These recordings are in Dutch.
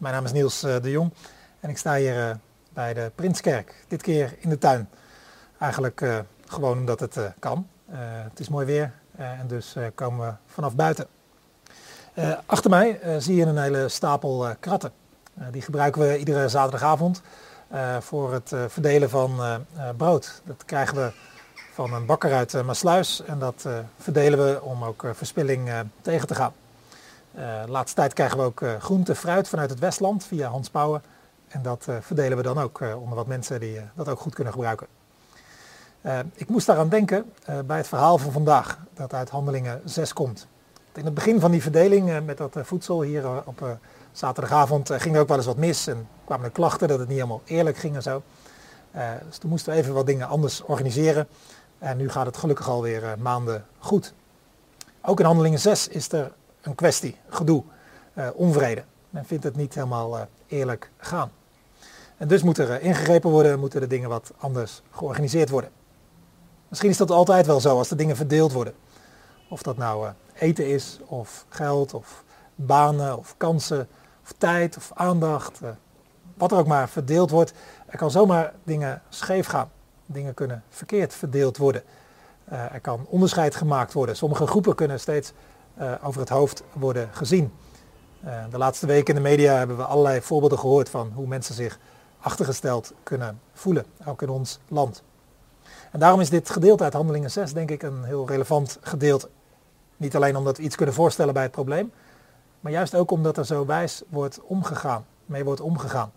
Mijn naam is Niels eh, de Jong en ik sta hier eh, bij de Prinskerk. Dit keer in de tuin. Eigenlijk uh, gewoon omdat het kan. het is mooi weer en dus komen we vanaf buiten. achter mij zie je een hele stapel kratten. die gebruiken we iedere zaterdagavond voor het verdelen van brood. Dat krijgen we van een bakker uit Maasluis en dat verdelen we om ook verspilling tegen te gaan. De laatste tijd krijgen we ook uh, groente, fruit vanuit het Westland via Hans Pauwen. En dat uh, verdelen we dan ook onder wat mensen die dat ook goed kunnen gebruiken. ik moest daaraan denken bij het verhaal van vandaag, dat uit Handelingen 6 komt. In het begin van die verdeling met dat voedsel hier op zaterdagavond ging er ook wel eens wat mis. En kwamen er klachten dat het niet helemaal eerlijk ging en zo. dus toen moesten we even wat dingen anders organiseren. En nu gaat het gelukkig alweer maanden goed. Ook in Handelingen 6 is er een kwestie, gedoe, uh, onvrede. Men vindt het niet helemaal uh, eerlijk gaan. En dus moet er uh, ingegrepen worden, moeten de dingen wat anders georganiseerd worden. Misschien is dat altijd wel zo als de dingen verdeeld worden. Of dat nou eten is, of geld, of banen, of kansen, of tijd, of aandacht. wat er ook maar verdeeld wordt. Er kan zomaar dingen scheef gaan. Dingen kunnen verkeerd verdeeld worden. er kan onderscheid gemaakt worden. Sommige groepen kunnen steeds over het hoofd worden gezien. Uh, de laatste weken in de media hebben we allerlei voorbeelden gehoord van hoe mensen zich achtergesteld kunnen voelen, ook in ons land. En daarom is dit gedeelte uit Handelingen 6 denk ik een heel relevant gedeelte. Niet alleen omdat we iets kunnen voorstellen bij het probleem, maar juist ook omdat er zo wijs wordt omgegaan, mee wordt omgegaan.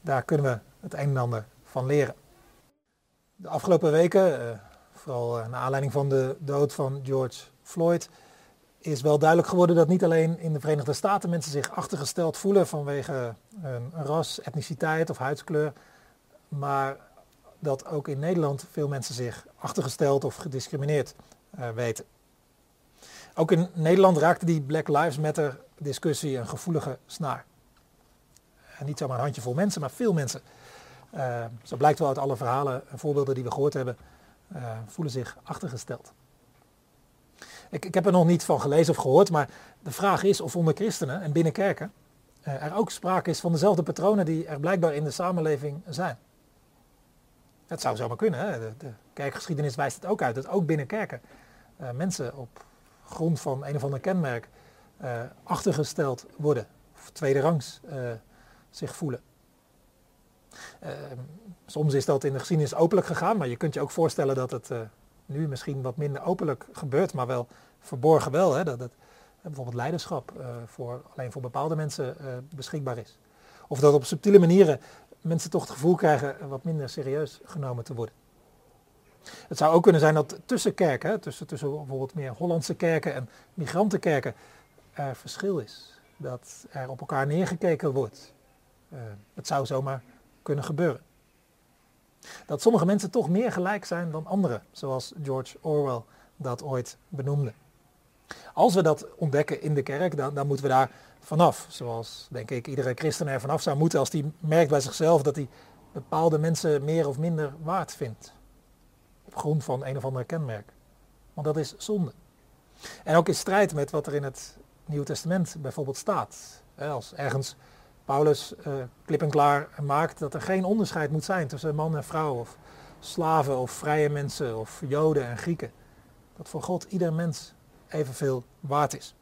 Daar kunnen we het een en ander van leren. De afgelopen weken, uh, vooral naar aanleiding van de dood van George Floyd, is wel duidelijk geworden dat niet alleen in de Verenigde Staten mensen zich achtergesteld voelen vanwege een ras, etniciteit of huidskleur, maar dat ook in Nederland veel mensen zich achtergesteld of gediscrimineerd uh, weten. Ook in Nederland raakte die Black Lives Matter discussie een gevoelige snaar. En niet zomaar een handjevol mensen, maar veel mensen. Uh, zo blijkt wel uit alle verhalen en voorbeelden die we gehoord hebben, uh, voelen zich achtergesteld. Ik, ik heb er nog niet van gelezen of gehoord, maar de vraag is of onder christenen en binnen kerken uh, er ook sprake is van dezelfde patronen die er blijkbaar in de samenleving zijn. Het zou zomaar kunnen. Hè? De, de, kerkgeschiedenis wijst het ook uit. Dat ook binnen kerken uh, mensen op grond van een of ander kenmerk uh, achtergesteld worden. Of tweede rangs zich voelen. soms is dat in de geschiedenis openlijk gegaan, maar je kunt je ook voorstellen dat het nu misschien wat minder openlijk gebeurt, maar wel verborgen wel. Hè, dat het bijvoorbeeld leiderschap uh, voor, alleen voor bepaalde mensen uh, beschikbaar is. Of dat op subtiele manieren mensen toch het gevoel krijgen wat minder serieus genomen te worden. Het zou ook kunnen zijn dat tussen kerken, tussen, tussen bijvoorbeeld meer Hollandse kerken en migrantenkerken, er verschil is. Dat er op elkaar neergekeken wordt. Het zou zomaar kunnen gebeuren. Dat sommige mensen toch meer gelijk zijn dan anderen, zoals George Orwell dat ooit benoemde. Als we dat ontdekken in de kerk, dan, dan moeten we daar vanaf. Zoals, denk ik, iedere christen er vanaf zou moeten als die merkt bij zichzelf dat hij bepaalde mensen meer of minder waard vindt. Op grond van een of ander kenmerk. Want dat is zonde. En ook in strijd met wat er in het Nieuwe Testament bijvoorbeeld staat. Als ergens Paulus uh, klip en klaar maakt dat er geen onderscheid moet zijn tussen man en vrouw of slaven of vrije mensen of joden en Grieken. Dat voor God ieder mens evenveel waard is.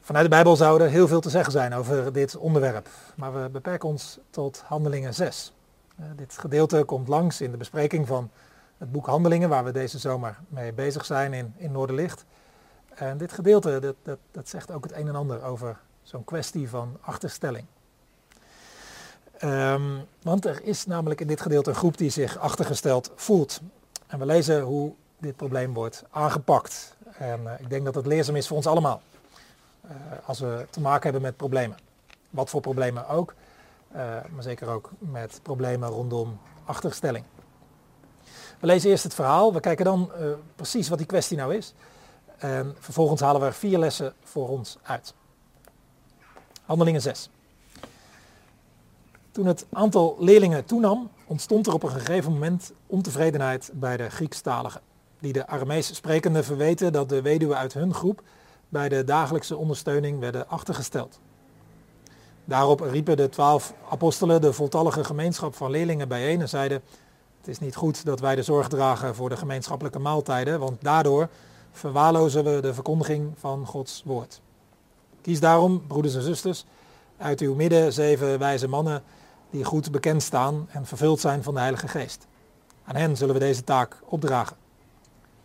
Vanuit de Bijbel zou er heel veel te zeggen zijn over dit onderwerp, maar we beperken ons tot Handelingen 6. Uh, eh, dit gedeelte komt langs in de bespreking van het boek Handelingen, waar we deze zomer mee bezig zijn in, in Noorderlicht. En dit gedeelte dat, dat, dat zegt ook het een en ander over Zo'n kwestie van achterstelling. Um, want er is namelijk in dit gedeelte een groep die zich achtergesteld voelt. En we lezen hoe dit probleem wordt aangepakt. En uh, ik denk dat het leerzaam is voor ons allemaal. Uh, als we te maken hebben met problemen. Wat voor problemen ook. Uh, maar zeker ook met problemen rondom achterstelling. We lezen eerst het verhaal. We kijken dan precies wat die kwestie nou is. En vervolgens halen we er vier lessen voor ons uit. Handelingen 6. Toen het aantal leerlingen toenam, ontstond er op een gegeven moment ontevredenheid bij de Griekstaligen, die de Aramees sprekenden verweten dat de weduwen uit hun groep bij de dagelijkse ondersteuning werden achtergesteld. Daarop riepen de twaalf apostelen de voltallige gemeenschap van leerlingen bijeen en zeiden, het is niet goed dat wij de zorg dragen voor de gemeenschappelijke maaltijden, want daardoor verwaarlozen we de verkondiging van Gods woord. Kies daarom, broeders en zusters, uit uw midden zeven wijze mannen die goed bekend staan en vervuld zijn van de Heilige Geest. Aan hen zullen we deze taak opdragen.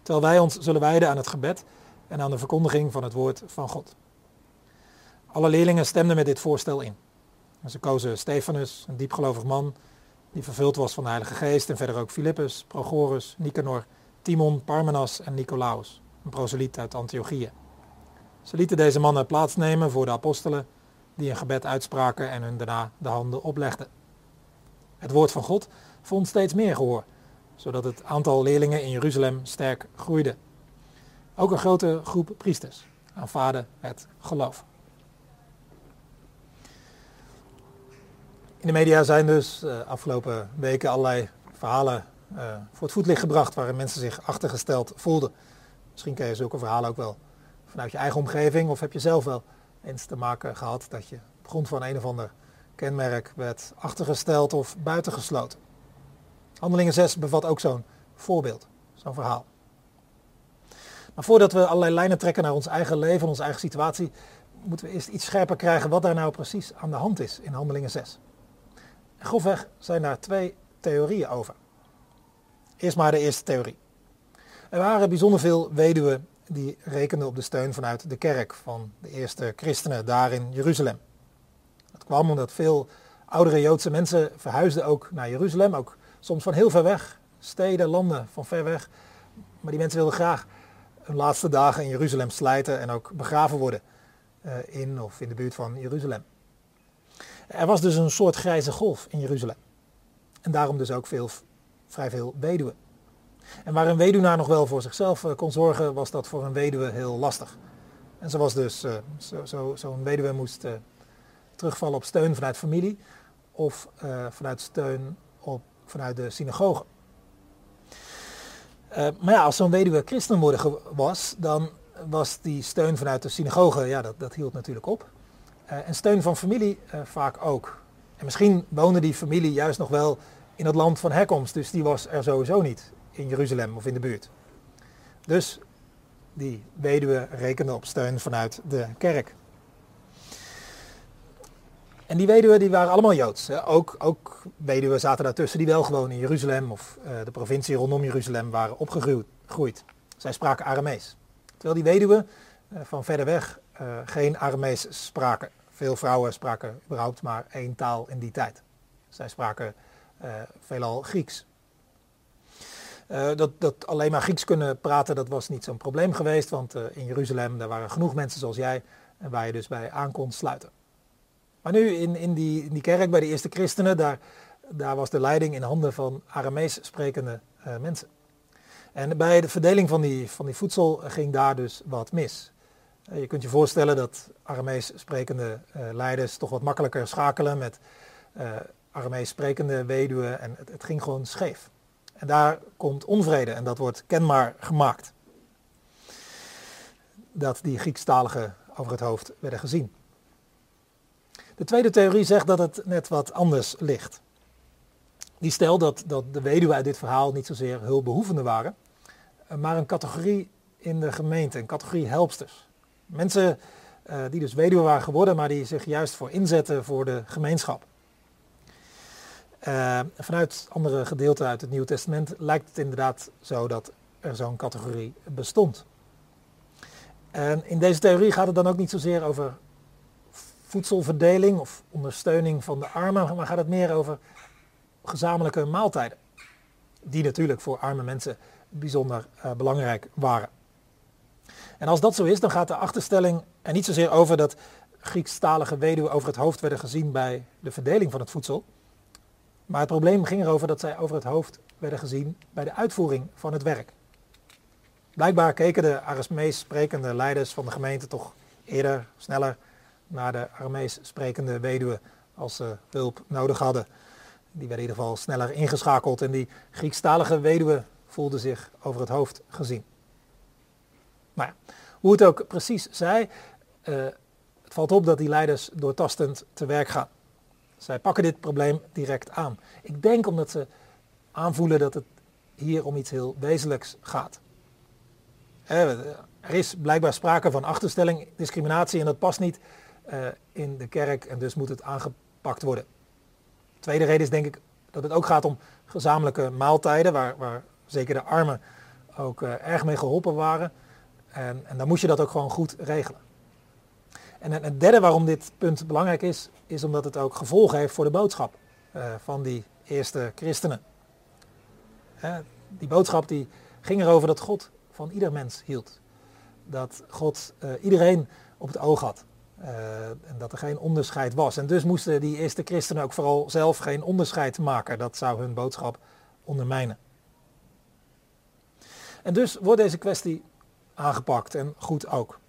Terwijl wij ons zullen wijden aan het gebed en aan de verkondiging van het woord van God. Alle leerlingen stemden met dit voorstel in. En ze kozen Stefanus, een diepgelovig man die vervuld was van de Heilige Geest, en verder ook Philippus, Prochorus, Nicanor, Timon, Parmenas en Nicolaus, een proseliet uit Antiochië. Ze lieten deze mannen plaatsnemen voor de apostelen, die een gebed uitspraken en hun daarna de handen oplegden. Het woord van God vond steeds meer gehoor, zodat het aantal leerlingen in Jeruzalem sterk groeide. Ook een grote groep priesters aanvaarden het geloof. In de media zijn dus uh, afgelopen weken allerlei verhalen uh, voor het voetlicht gebracht waarin mensen zich achtergesteld voelden. Misschien ken je zulke verhalen ook wel vanuit je eigen omgeving of heb je zelf wel eens te maken gehad dat je op grond van een of ander kenmerk werd achtergesteld of buitengesloten. Handelingen 6 bevat ook zo'n voorbeeld, zo'n verhaal. Maar voordat we allerlei lijnen trekken naar ons eigen leven, onze eigen situatie, moeten we eerst iets scherper krijgen wat daar nou precies aan de hand is in Handelingen 6. En grofweg zijn daar twee theorieën over. Eerst maar de eerste theorie. Er waren bijzonder veel weduwen die rekenden op de steun vanuit de kerk van de eerste christenen daar in Jeruzalem. Dat kwam omdat veel oudere Joodse mensen verhuisden ook naar Jeruzalem, ook soms van heel ver weg, steden, landen van ver weg. Maar die mensen wilden graag hun laatste dagen in Jeruzalem slijten en ook begraven worden uh, in of in de buurt van Jeruzalem. Er was dus een soort grijze golf in Jeruzalem. En daarom dus ook veel, vrij veel weduwen. En waar een weduwnaar nog wel voor zichzelf uh, kon zorgen, was dat voor een weduwe heel lastig. En ze was dus, zo'n zo, zo weduwe moest terugvallen op steun vanuit familie of vanuit steun op, vanuit de synagoge. Maar ja, als zo'n weduwe christen worden was, dan was die steun vanuit de synagoge, ja, dat, dat hield natuurlijk op. En steun van familie vaak ook. En misschien woonde die familie juist nog wel in het land van herkomst, dus die was er sowieso niet in Jeruzalem of in de buurt. Dus die weduwe rekende op steun vanuit de kerk. En die weduwen die waren allemaal Joods. Ook, ook weduwen zaten daartussen die wel gewoon in Jeruzalem of uh, de provincie rondom Jeruzalem waren opgegroeid. Zij spraken Aramees. Terwijl die weduwen uh, van verder weg uh, geen Aramees spraken. Veel vrouwen spraken überhaupt maar één taal in die tijd. Zij spraken veelal Grieks. Dat, dat alleen maar Grieks kunnen praten, dat was niet zo'n probleem geweest, want in Jeruzalem daar waren genoeg mensen zoals jij waar je dus bij aan kon sluiten. Maar nu in, in, die, in die kerk bij de eerste christenen, daar, daar was de leiding in handen van Aramees sprekende uh, mensen. En bij de verdeling van die, van die voedsel ging daar dus wat mis. Uh, je kunt je voorstellen dat Aramees sprekende uh, leiders toch wat makkelijker schakelen met Aramees sprekende weduwen en het ging gewoon scheef. En daar komt onvrede en dat wordt kenbaar gemaakt. Dat die Griekstaligen over het hoofd werden gezien. De tweede theorie zegt dat het net wat anders ligt. Die stelt dat, dat de weduwen uit dit verhaal niet zozeer hulpbehoevenden waren, eh, maar een categorie in de gemeente, een categorie helpsters. Mensen uh, die dus weduwe waren geworden, maar die zich juist voor inzetten voor de gemeenschap. Uh, vanuit andere gedeelten uit het Nieuwe Testament lijkt het inderdaad zo dat er zo'n categorie bestond. En in deze theorie gaat het dan ook niet zozeer over voedselverdeling of ondersteuning van de armen, maar gaat het meer over gezamenlijke maaltijden. Die natuurlijk voor arme mensen bijzonder uh, belangrijk waren. En als dat zo is, dan gaat de achterstelling er niet zozeer over dat Griekstalige weduwen over het hoofd werden gezien bij de verdeling van het voedsel. Maar het probleem ging erover dat zij over het hoofd werden gezien bij de uitvoering van het werk. Blijkbaar keken de Aramees sprekende leiders van de gemeente toch eerder, sneller naar de Aramees sprekende weduwen als ze hulp nodig hadden. Die werden in ieder geval sneller ingeschakeld en die Griekstalige weduwen voelden zich over het hoofd gezien. Maar ja, hoe het ook precies zij, het Het valt op dat die leiders doortastend te werk gaan. Zij pakken dit probleem direct aan. Ik denk omdat ze aanvoelen dat het hier om iets heel wezenlijks gaat. Er is blijkbaar sprake van achterstelling, discriminatie en dat past niet eh, in de kerk en dus moet het aangepakt worden. Tweede reden is denk ik dat het ook gaat om gezamenlijke maaltijden, waar, waar zeker de armen ook uh, erg mee geholpen waren. En, en dan moest je dat ook gewoon goed regelen. En het derde waarom dit punt belangrijk is, is omdat het ook gevolgen heeft voor de boodschap uh, van die eerste christenen. die boodschap die ging erover dat God van ieder mens hield. Dat God uh, iedereen op het oog had. Uh, en dat er geen onderscheid was. En dus moesten die eerste christenen ook vooral zelf geen onderscheid maken. Dat zou hun boodschap ondermijnen. En dus wordt deze kwestie aangepakt en goed ook.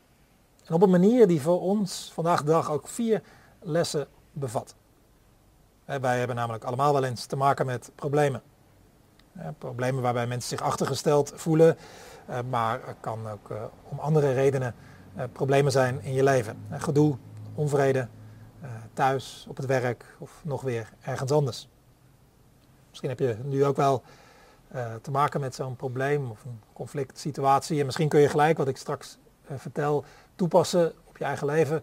En op een manier die voor ons vandaag de dag ook vier lessen bevat. Wij hebben namelijk allemaal wel eens te maken met problemen. Problemen waarbij mensen zich achtergesteld voelen, eh, maar het kan ook eh, om andere redenen eh, problemen zijn in je leven. Gedoe, onvrede, thuis, op het werk of nog weer ergens anders. Misschien heb je nu ook wel te maken met zo'n probleem of een conflict situatie. En misschien kun je gelijk, wat ik straks vertel, toepassen op je eigen leven.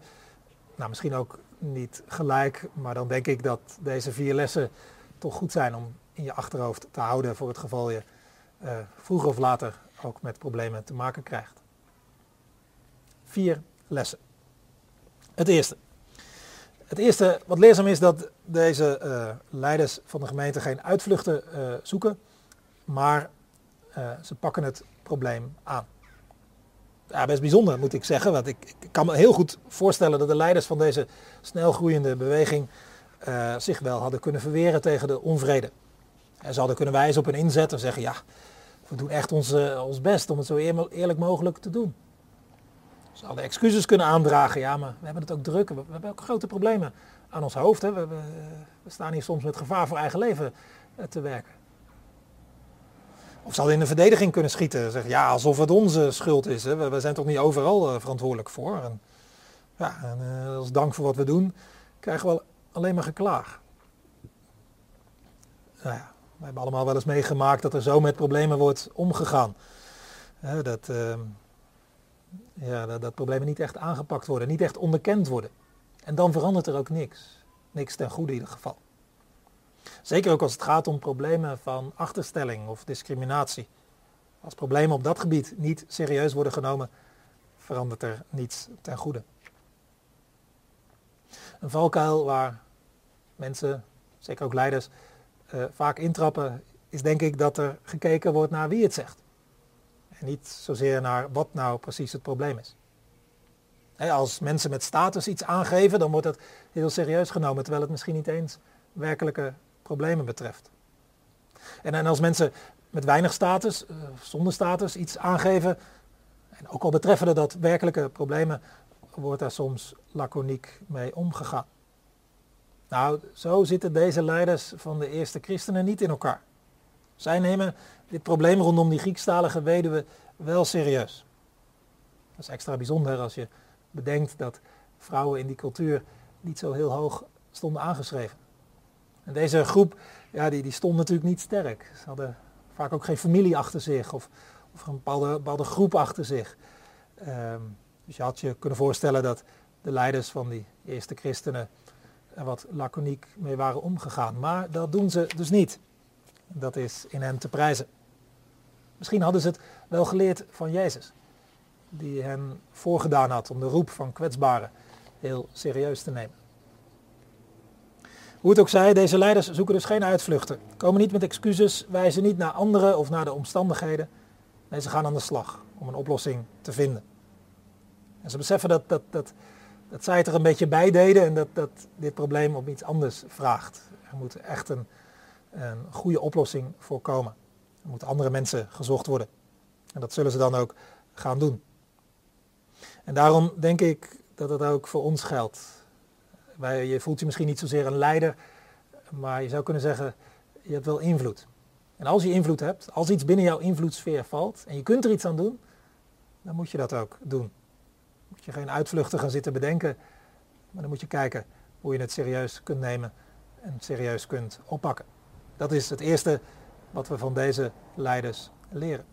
Nou, misschien ook niet gelijk, maar dan denk ik dat deze vier lessen toch goed zijn om in je achterhoofd te houden voor het geval je uh, vroeger of later ook met problemen te maken krijgt. Vier lessen. Het eerste. Het eerste wat leerzaam is dat deze uh, leiders van de gemeente geen uitvluchten uh, zoeken, maar ze pakken het probleem aan ja, best bijzonder moet ik zeggen. Want ik, kan me heel goed voorstellen dat de leiders van deze snelgroeiende beweging uh, zich wel hadden kunnen verweren tegen de onvrede. En ze hadden kunnen wijzen op een inzet en zeggen, ja, we doen echt ons, ons best om het zo eerlijk mogelijk te doen. Ze hadden excuses kunnen aandragen, ja, maar we hebben het ook druk. We, hebben ook grote problemen aan ons hoofd. Hè. We, we, staan hier soms met gevaar voor eigen leven uh, te werken. Of zal in de verdediging kunnen schieten. Zeggen, ja, alsof het onze schuld is. Hè. We, zijn toch niet overal uh, verantwoordelijk voor. En, ja, en uh, als dank voor wat we doen, krijgen we alleen maar geklaag. Nou ja, we hebben allemaal wel eens meegemaakt dat er zo met problemen wordt omgegaan. dat, uh, ja, dat, dat problemen niet echt aangepakt worden, niet echt onderkend worden. En dan verandert er ook niks. Niks ten goede in ieder geval. Zeker ook als het gaat om problemen van achterstelling of discriminatie. Als problemen op dat gebied niet serieus worden genomen, verandert er niets ten goede. Een valkuil waar mensen, zeker ook leiders, uh, vaak intrappen, is denk ik dat er gekeken wordt naar wie het zegt. En niet zozeer naar wat nou precies het probleem is. als mensen met status iets aangeven, dan wordt het heel serieus genomen, terwijl het misschien niet eens werkelijke problemen betreft. En, en als mensen met weinig status, uh, zonder status iets aangeven, en ook al betreffen dat werkelijke problemen, wordt daar soms laconiek mee omgegaan. Nou, zo zitten deze leiders van de eerste christenen niet in elkaar. Zij nemen dit probleem rondom die Griekstalige weduwe wel serieus. Dat is extra bijzonder als je bedenkt dat vrouwen in die cultuur niet zo heel hoog stonden aangeschreven. En deze groep, ja, die, die stond natuurlijk niet sterk. Ze hadden vaak ook geen familie achter zich of, of een bepaalde, bepaalde groep achter zich. Um, dus je had je kunnen voorstellen dat de leiders van die eerste christenen er wat laconiek mee waren omgegaan. Maar dat doen ze dus niet. Dat is in hen te prijzen. Misschien hadden ze het wel geleerd van Jezus, die hen voorgedaan had om de roep van kwetsbaren heel serieus te nemen. Hoe het ook zij, deze leiders zoeken dus geen uitvluchten. Komen niet met excuses, wijzen niet naar anderen of naar de omstandigheden. Nee, ze gaan aan de slag om een oplossing te vinden. En ze beseffen dat, dat, dat, dat zij het er een beetje bij deden en dat, dat dit probleem op iets anders vraagt. Er moet echt een, een goede oplossing voor komen. Er moeten andere mensen gezocht worden. En dat zullen ze dan ook gaan doen. En daarom denk ik dat het ook voor ons geldt je voelt je misschien niet zozeer een leider, maar je zou kunnen zeggen, je hebt wel invloed. En als je invloed hebt, als iets binnen jouw invloedssfeer valt en je kunt er iets aan doen, dan moet je dat ook doen. Moet je geen uitvluchten gaan zitten bedenken Maar dan moet je kijken hoe je het serieus kunt nemen en serieus kunt oppakken. Dat is het eerste wat we van deze leiders leren.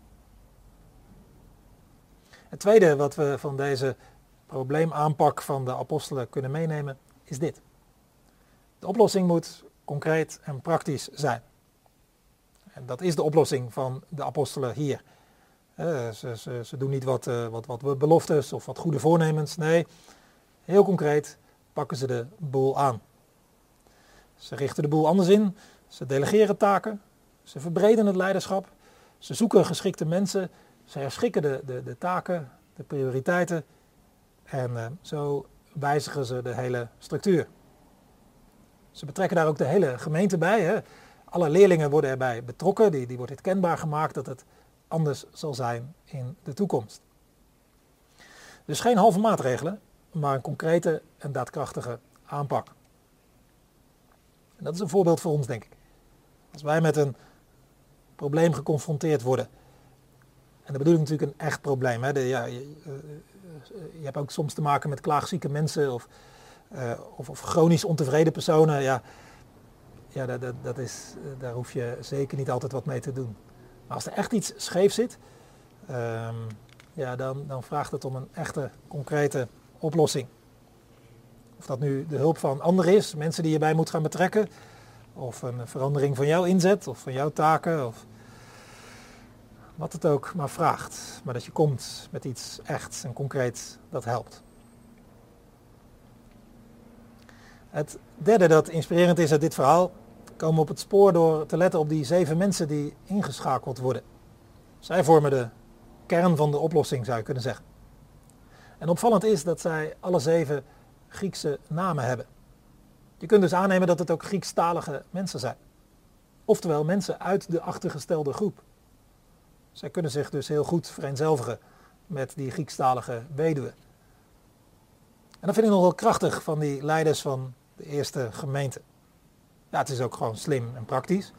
Het tweede wat we van deze probleemaanpak van de apostelen kunnen meenemen is dit. De oplossing moet concreet en praktisch zijn. En dat is de oplossing van de apostelen hier. ze, ze, ze, doen niet wat, uh, wat, wat beloftes of wat goede voornemens. Nee, heel concreet pakken ze de boel aan. Ze richten de boel anders in. Ze delegeren taken. Ze verbreden het leiderschap. Ze zoeken geschikte mensen. Ze herschikken de, de, de taken, de prioriteiten. En uh, zo wijzigen ze de hele structuur. Ze betrekken daar ook de hele gemeente bij. Hè. Alle leerlingen worden erbij betrokken. Die, die wordt het kenbaar gemaakt dat het anders zal zijn in de toekomst. Dus geen halve maatregelen, maar een concrete en daadkrachtige aanpak. En dat is een voorbeeld voor ons, denk ik. Als wij met een probleem geconfronteerd worden. En dat bedoel ik natuurlijk een echt probleem. Hè. ja, je, uh, je, hebt ook soms te maken met klaagzieke mensen of, uh, of, of, chronisch ontevreden personen. Ja, ja dat, dat, dat is, daar hoef je zeker niet altijd wat mee te doen. Maar als er echt iets scheef zit, um, ja, dan, dan vraagt het om een echte, concrete oplossing. Of dat nu de hulp van anderen is, mensen die je bij moet gaan betrekken, of een verandering van jouw inzet of van jouw taken, of wat het ook maar vraagt. Maar dat je komt met iets echt en concreet dat helpt. Het derde dat inspirerend is uit dit verhaal, komen we op het spoor door te letten op die zeven mensen die ingeschakeld worden. Zij vormen de kern van de oplossing, zou je kunnen zeggen. En opvallend is dat zij alle zeven Griekse namen hebben. Je kunt dus aannemen dat het ook Griekstalige mensen zijn. Oftewel mensen uit de achtergestelde groep. Zij kunnen zich dus heel goed vereenzelvigen met die Griekstalige weduwe. En dat vind ik nogal krachtig van die leiders van de eerste gemeente. Ja, het is ook gewoon slim en praktisch.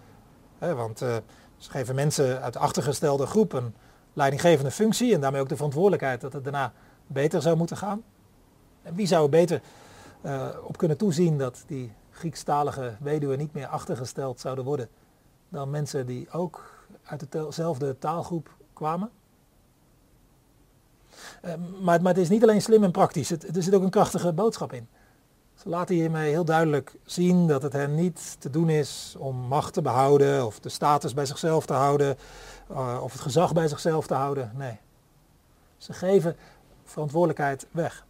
Hè, want uh, ze geven mensen uit de achtergestelde groep een leidinggevende functie en daarmee ook de verantwoordelijkheid dat het daarna beter zou moeten gaan. En wie zou er beter uh, op kunnen toezien dat die Griekstalige weduwen niet meer achtergesteld zouden worden dan mensen die ook uit dezelfde taalgroep kwamen? Uh, maar, maar, het is niet alleen slim en praktisch, het, er zit ook een krachtige boodschap in. Ze laten hiermee heel duidelijk zien dat het hen niet te doen is om macht te behouden of de status bij zichzelf te houden uh, of het gezag bij zichzelf te houden. Nee. Ze geven verantwoordelijkheid weg.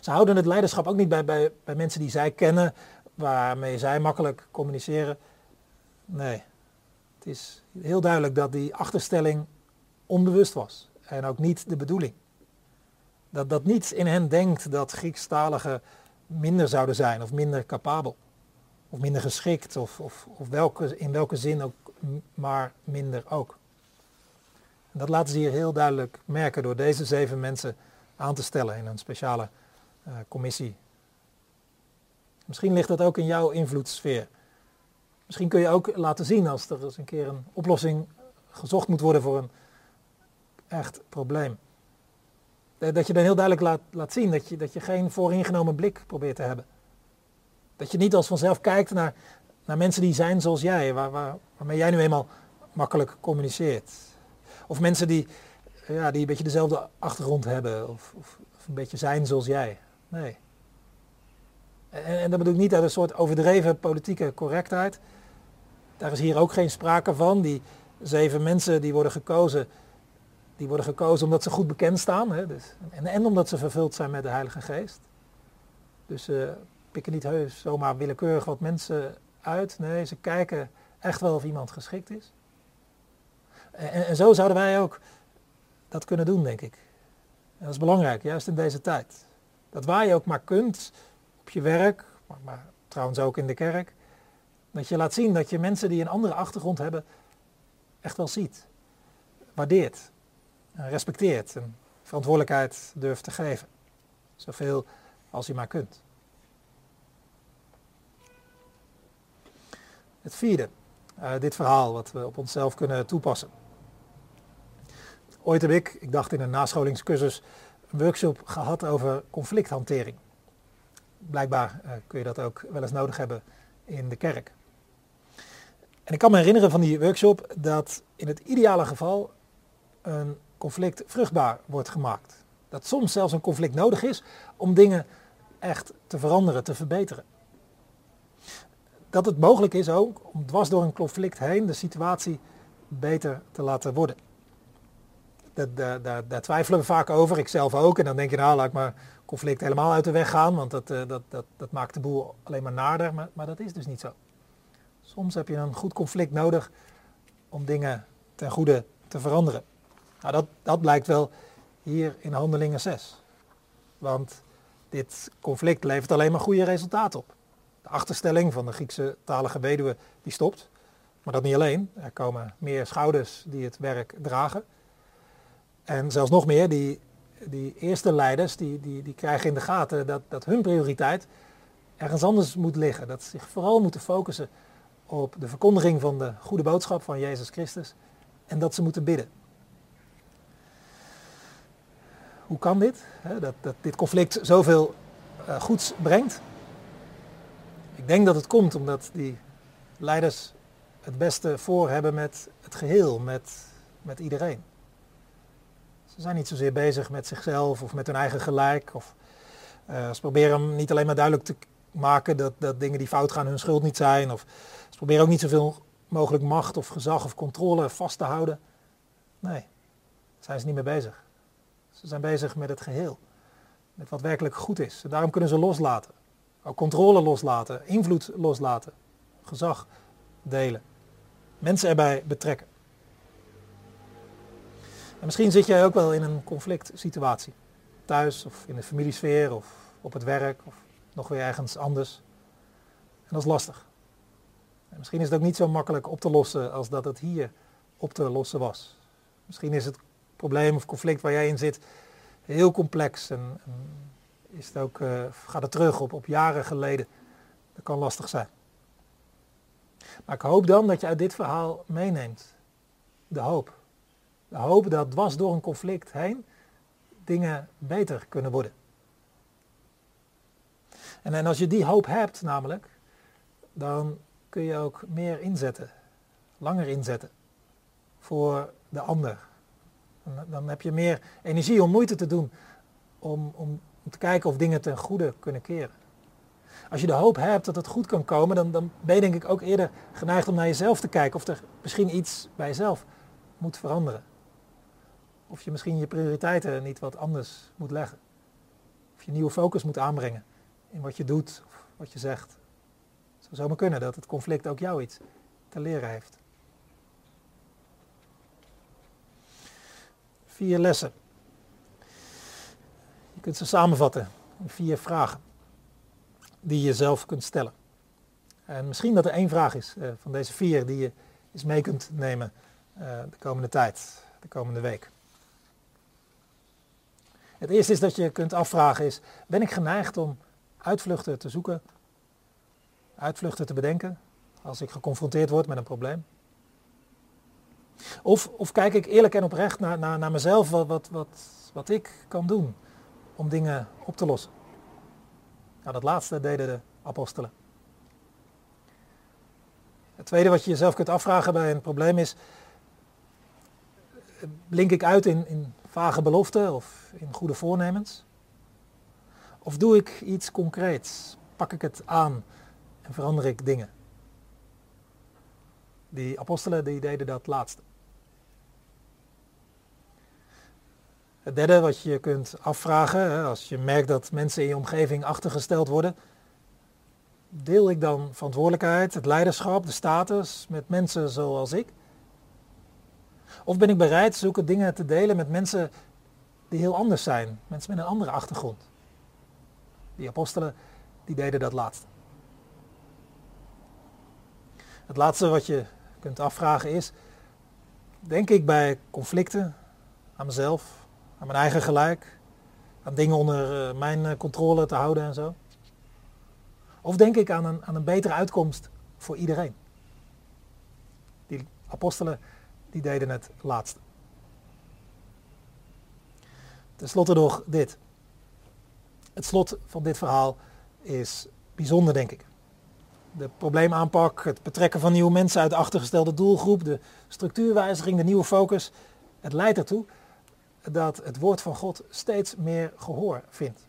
Ze houden het leiderschap ook niet bij, bij, bij mensen die zij kennen, waarmee zij makkelijk communiceren. Nee, het is heel duidelijk dat die achterstelling onbewust was en ook niet de bedoeling. Dat, dat niets in hen denkt dat Griekstaligen minder zouden zijn of minder capabel. Of minder geschikt of, of, of welke, in welke zin ook maar minder ook. En dat laten ze hier heel duidelijk merken door deze zeven mensen aan te stellen in een speciale uh, commissie. Misschien ligt dat ook in jouw invloedssfeer. Misschien kun je ook laten zien als er eens een keer een oplossing gezocht moet worden voor een echt probleem. Dat je dan heel duidelijk laat, laat zien dat je, dat je geen vooringenomen blik probeert te hebben. Dat je niet als vanzelf kijkt naar, naar mensen die zijn zoals jij, waar, waar, waarmee jij nu eenmaal makkelijk communiceert. Of mensen die, ja, die een beetje dezelfde achtergrond hebben of, of, of een beetje zijn zoals jij. Nee. En, en dat bedoel ik niet uit een soort overdreven politieke correctheid. Daar is hier ook geen sprake van. Die zeven mensen die worden gekozen, die worden gekozen omdat ze goed bekend staan. Hè, dus, en, en omdat ze vervuld zijn met de Heilige Geest. Dus ze pikken niet heus zomaar willekeurig wat mensen uit. Nee, ze kijken echt wel of iemand geschikt is. En, en, zo zouden wij ook dat kunnen doen, denk ik. En dat is belangrijk, juist in deze tijd. Dat waar je ook maar kunt, op je werk, maar, maar trouwens ook in de kerk, dat je laat zien dat je mensen die een andere achtergrond hebben, echt wel ziet, waardeert, respecteert en verantwoordelijkheid durft te geven. Zoveel als je maar kunt. Het vierde, uh, dit verhaal wat we op onszelf kunnen toepassen. Ooit heb ik, ik dacht in een nascholingscursus, een workshop gehad over conflicthantering. blijkbaar kun je dat ook wel eens nodig hebben in de kerk. En ik kan me herinneren van die workshop dat in het ideale geval een conflict vruchtbaar wordt gemaakt. Dat soms zelfs een conflict nodig is om dingen echt te veranderen, te verbeteren. Dat het mogelijk is ook om dwars door een conflict heen de situatie beter te laten worden. Daar, twijfelen we vaak over, ik zelf ook. En dan denk je, nou laat ik maar conflict helemaal uit de weg gaan, want dat, eh, dat, dat, dat maakt de boel alleen maar nader. Maar, maar dat is dus niet zo. Soms heb je een goed conflict nodig om dingen ten goede te veranderen. Nou, dat, dat blijkt wel hier in Handelingen 6. Want dit conflict levert alleen maar goede resultaten op. De achterstelling van de Griekse talige weduwe die stopt. Maar dat niet alleen. Er komen meer schouders die het werk dragen. En zelfs nog meer, die, die eerste leiders die, die, die krijgen in de gaten dat, dat hun prioriteit ergens anders moet liggen. Dat ze zich vooral moeten focussen op de verkondiging van de goede boodschap van Jezus Christus. En dat ze moeten bidden. Hoe kan dit? Dat, dat dit conflict zoveel uh, goeds brengt? Ik denk dat het komt omdat die leiders het beste voor hebben met het geheel, met, met iedereen. Ze zijn niet zozeer bezig met zichzelf of met hun eigen gelijk. Of, uh, ze proberen niet alleen maar duidelijk te maken dat, dat dingen die fout gaan hun schuld niet zijn. Of ze proberen ook niet zoveel mogelijk macht of gezag of controle vast te houden. Nee, zijn ze niet mee bezig. Ze zijn bezig met het geheel. Met wat werkelijk goed is. Daarom kunnen ze loslaten. Ook controle loslaten, invloed loslaten, gezag delen. Mensen erbij betrekken. En misschien zit jij ook wel in een conflict situatie. Thuis of in de familiesfeer of op het werk of nog weer ergens anders. En dat is lastig. En misschien is het ook niet zo makkelijk op te lossen als dat het hier op te lossen was. Misschien is het probleem of conflict waar jij in zit heel complex en, is het ook, uh, gaat het terug op, op jaren geleden. Dat kan lastig zijn. Maar ik hoop dan dat je uit dit verhaal meeneemt de hoop. De hoop dat dwars door een conflict heen dingen beter kunnen worden. En, en als je die hoop hebt namelijk, dan kun je ook meer inzetten, langer inzetten voor de ander. Dan heb je meer energie om moeite te doen om, om, om te kijken of dingen ten goede kunnen keren. Als je de hoop hebt dat het goed kan komen, dan, dan ben je denk ik ook eerder geneigd om naar jezelf te kijken of er misschien iets bij jezelf moet veranderen. Of je misschien je prioriteiten niet wat anders moet leggen. Of je nieuwe focus moet aanbrengen in wat je doet of wat je zegt. Het zou zomaar kunnen dat het conflict ook jou iets te leren heeft. Vier lessen. Je kunt ze samenvatten in vier vragen die je zelf kunt stellen. En misschien dat er één vraag is uh, van deze vier die je eens mee kunt nemen uh, de komende tijd, de komende week. Het eerste is dat je kunt afvragen is, ben ik geneigd om uitvluchten te zoeken, uitvluchten te bedenken als ik geconfronteerd word met een probleem? Of, of kijk ik eerlijk en oprecht naar, naar, naar mezelf wat, wat, wat, wat ik kan doen om dingen op te lossen? Nou, dat laatste deden de apostelen. Het tweede wat je jezelf kunt afvragen bij een probleem is, blink ik uit in, in vage beloften of in goede voornemens? Of doe ik iets concreets? Pak ik het aan en verander ik dingen? Die apostelen die deden dat laatste. Het derde wat je kunt afvragen, als je merkt dat mensen in je omgeving achtergesteld worden, deel ik dan verantwoordelijkheid, het leiderschap, de status met mensen zoals ik? Of ben ik bereid zulke dingen te delen met mensen die heel anders zijn, mensen met een andere achtergrond? Die apostelen, die deden dat laatste. Het laatste wat je kunt afvragen is, denk ik bij conflicten aan mezelf, aan mijn eigen gelijk, aan dingen onder eh, mijn eh, controle te houden en zo? Of denk ik aan een, aan een betere uitkomst voor iedereen? Die apostelen, die deden het laatste. Ten slotte nog dit. Het slot van dit verhaal is bijzonder, denk ik. De probleemaanpak, het betrekken van nieuwe mensen uit de achtergestelde doelgroep, de structuurwijziging, de nieuwe focus. Het leidt ertoe dat het woord van God steeds meer gehoor vindt.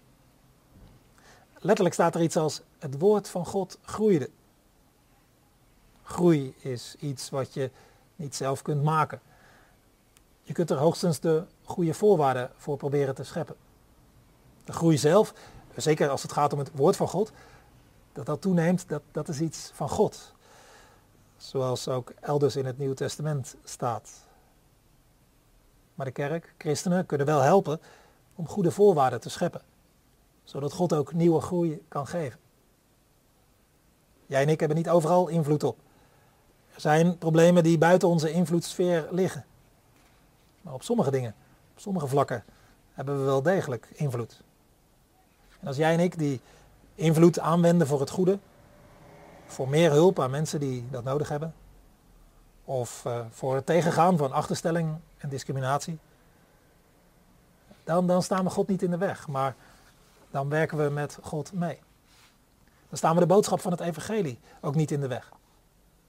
Letterlijk staat er iets als het woord van God groeide. Groei is iets wat je niet zelf kunt maken. Je kunt er hoogstens de goede voorwaarden voor proberen te scheppen. De groei zelf, zeker als het gaat om het woord van God, dat dat toeneemt, dat, dat is iets van God. Zoals ook elders in het Nieuwe Testament staat. Maar de kerk, christenen, kunnen wel helpen om goede voorwaarden te scheppen. Zodat God ook nieuwe groei kan geven. Jij en ik hebben niet overal invloed op. Er zijn problemen die buiten onze invloedssfeer liggen. Maar op sommige dingen, op sommige vlakken, hebben we wel degelijk invloed. En als jij en ik die invloed aanwenden voor het goede, voor meer hulp aan mensen die dat nodig hebben, of uh, voor het tegengaan van achterstelling en discriminatie, dan, dan staan we God niet in de weg, maar dan werken we met God mee. Dan staan we de boodschap van het evangelie ook niet in de weg,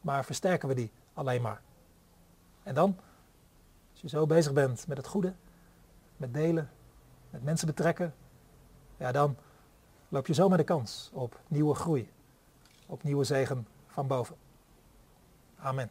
maar versterken we die alleen maar. En dan, als je zo bezig bent met het goede, met delen, met mensen betrekken, ja dan loop je zomaar de kans op nieuwe groei, op nieuwe zegen van boven. Amen.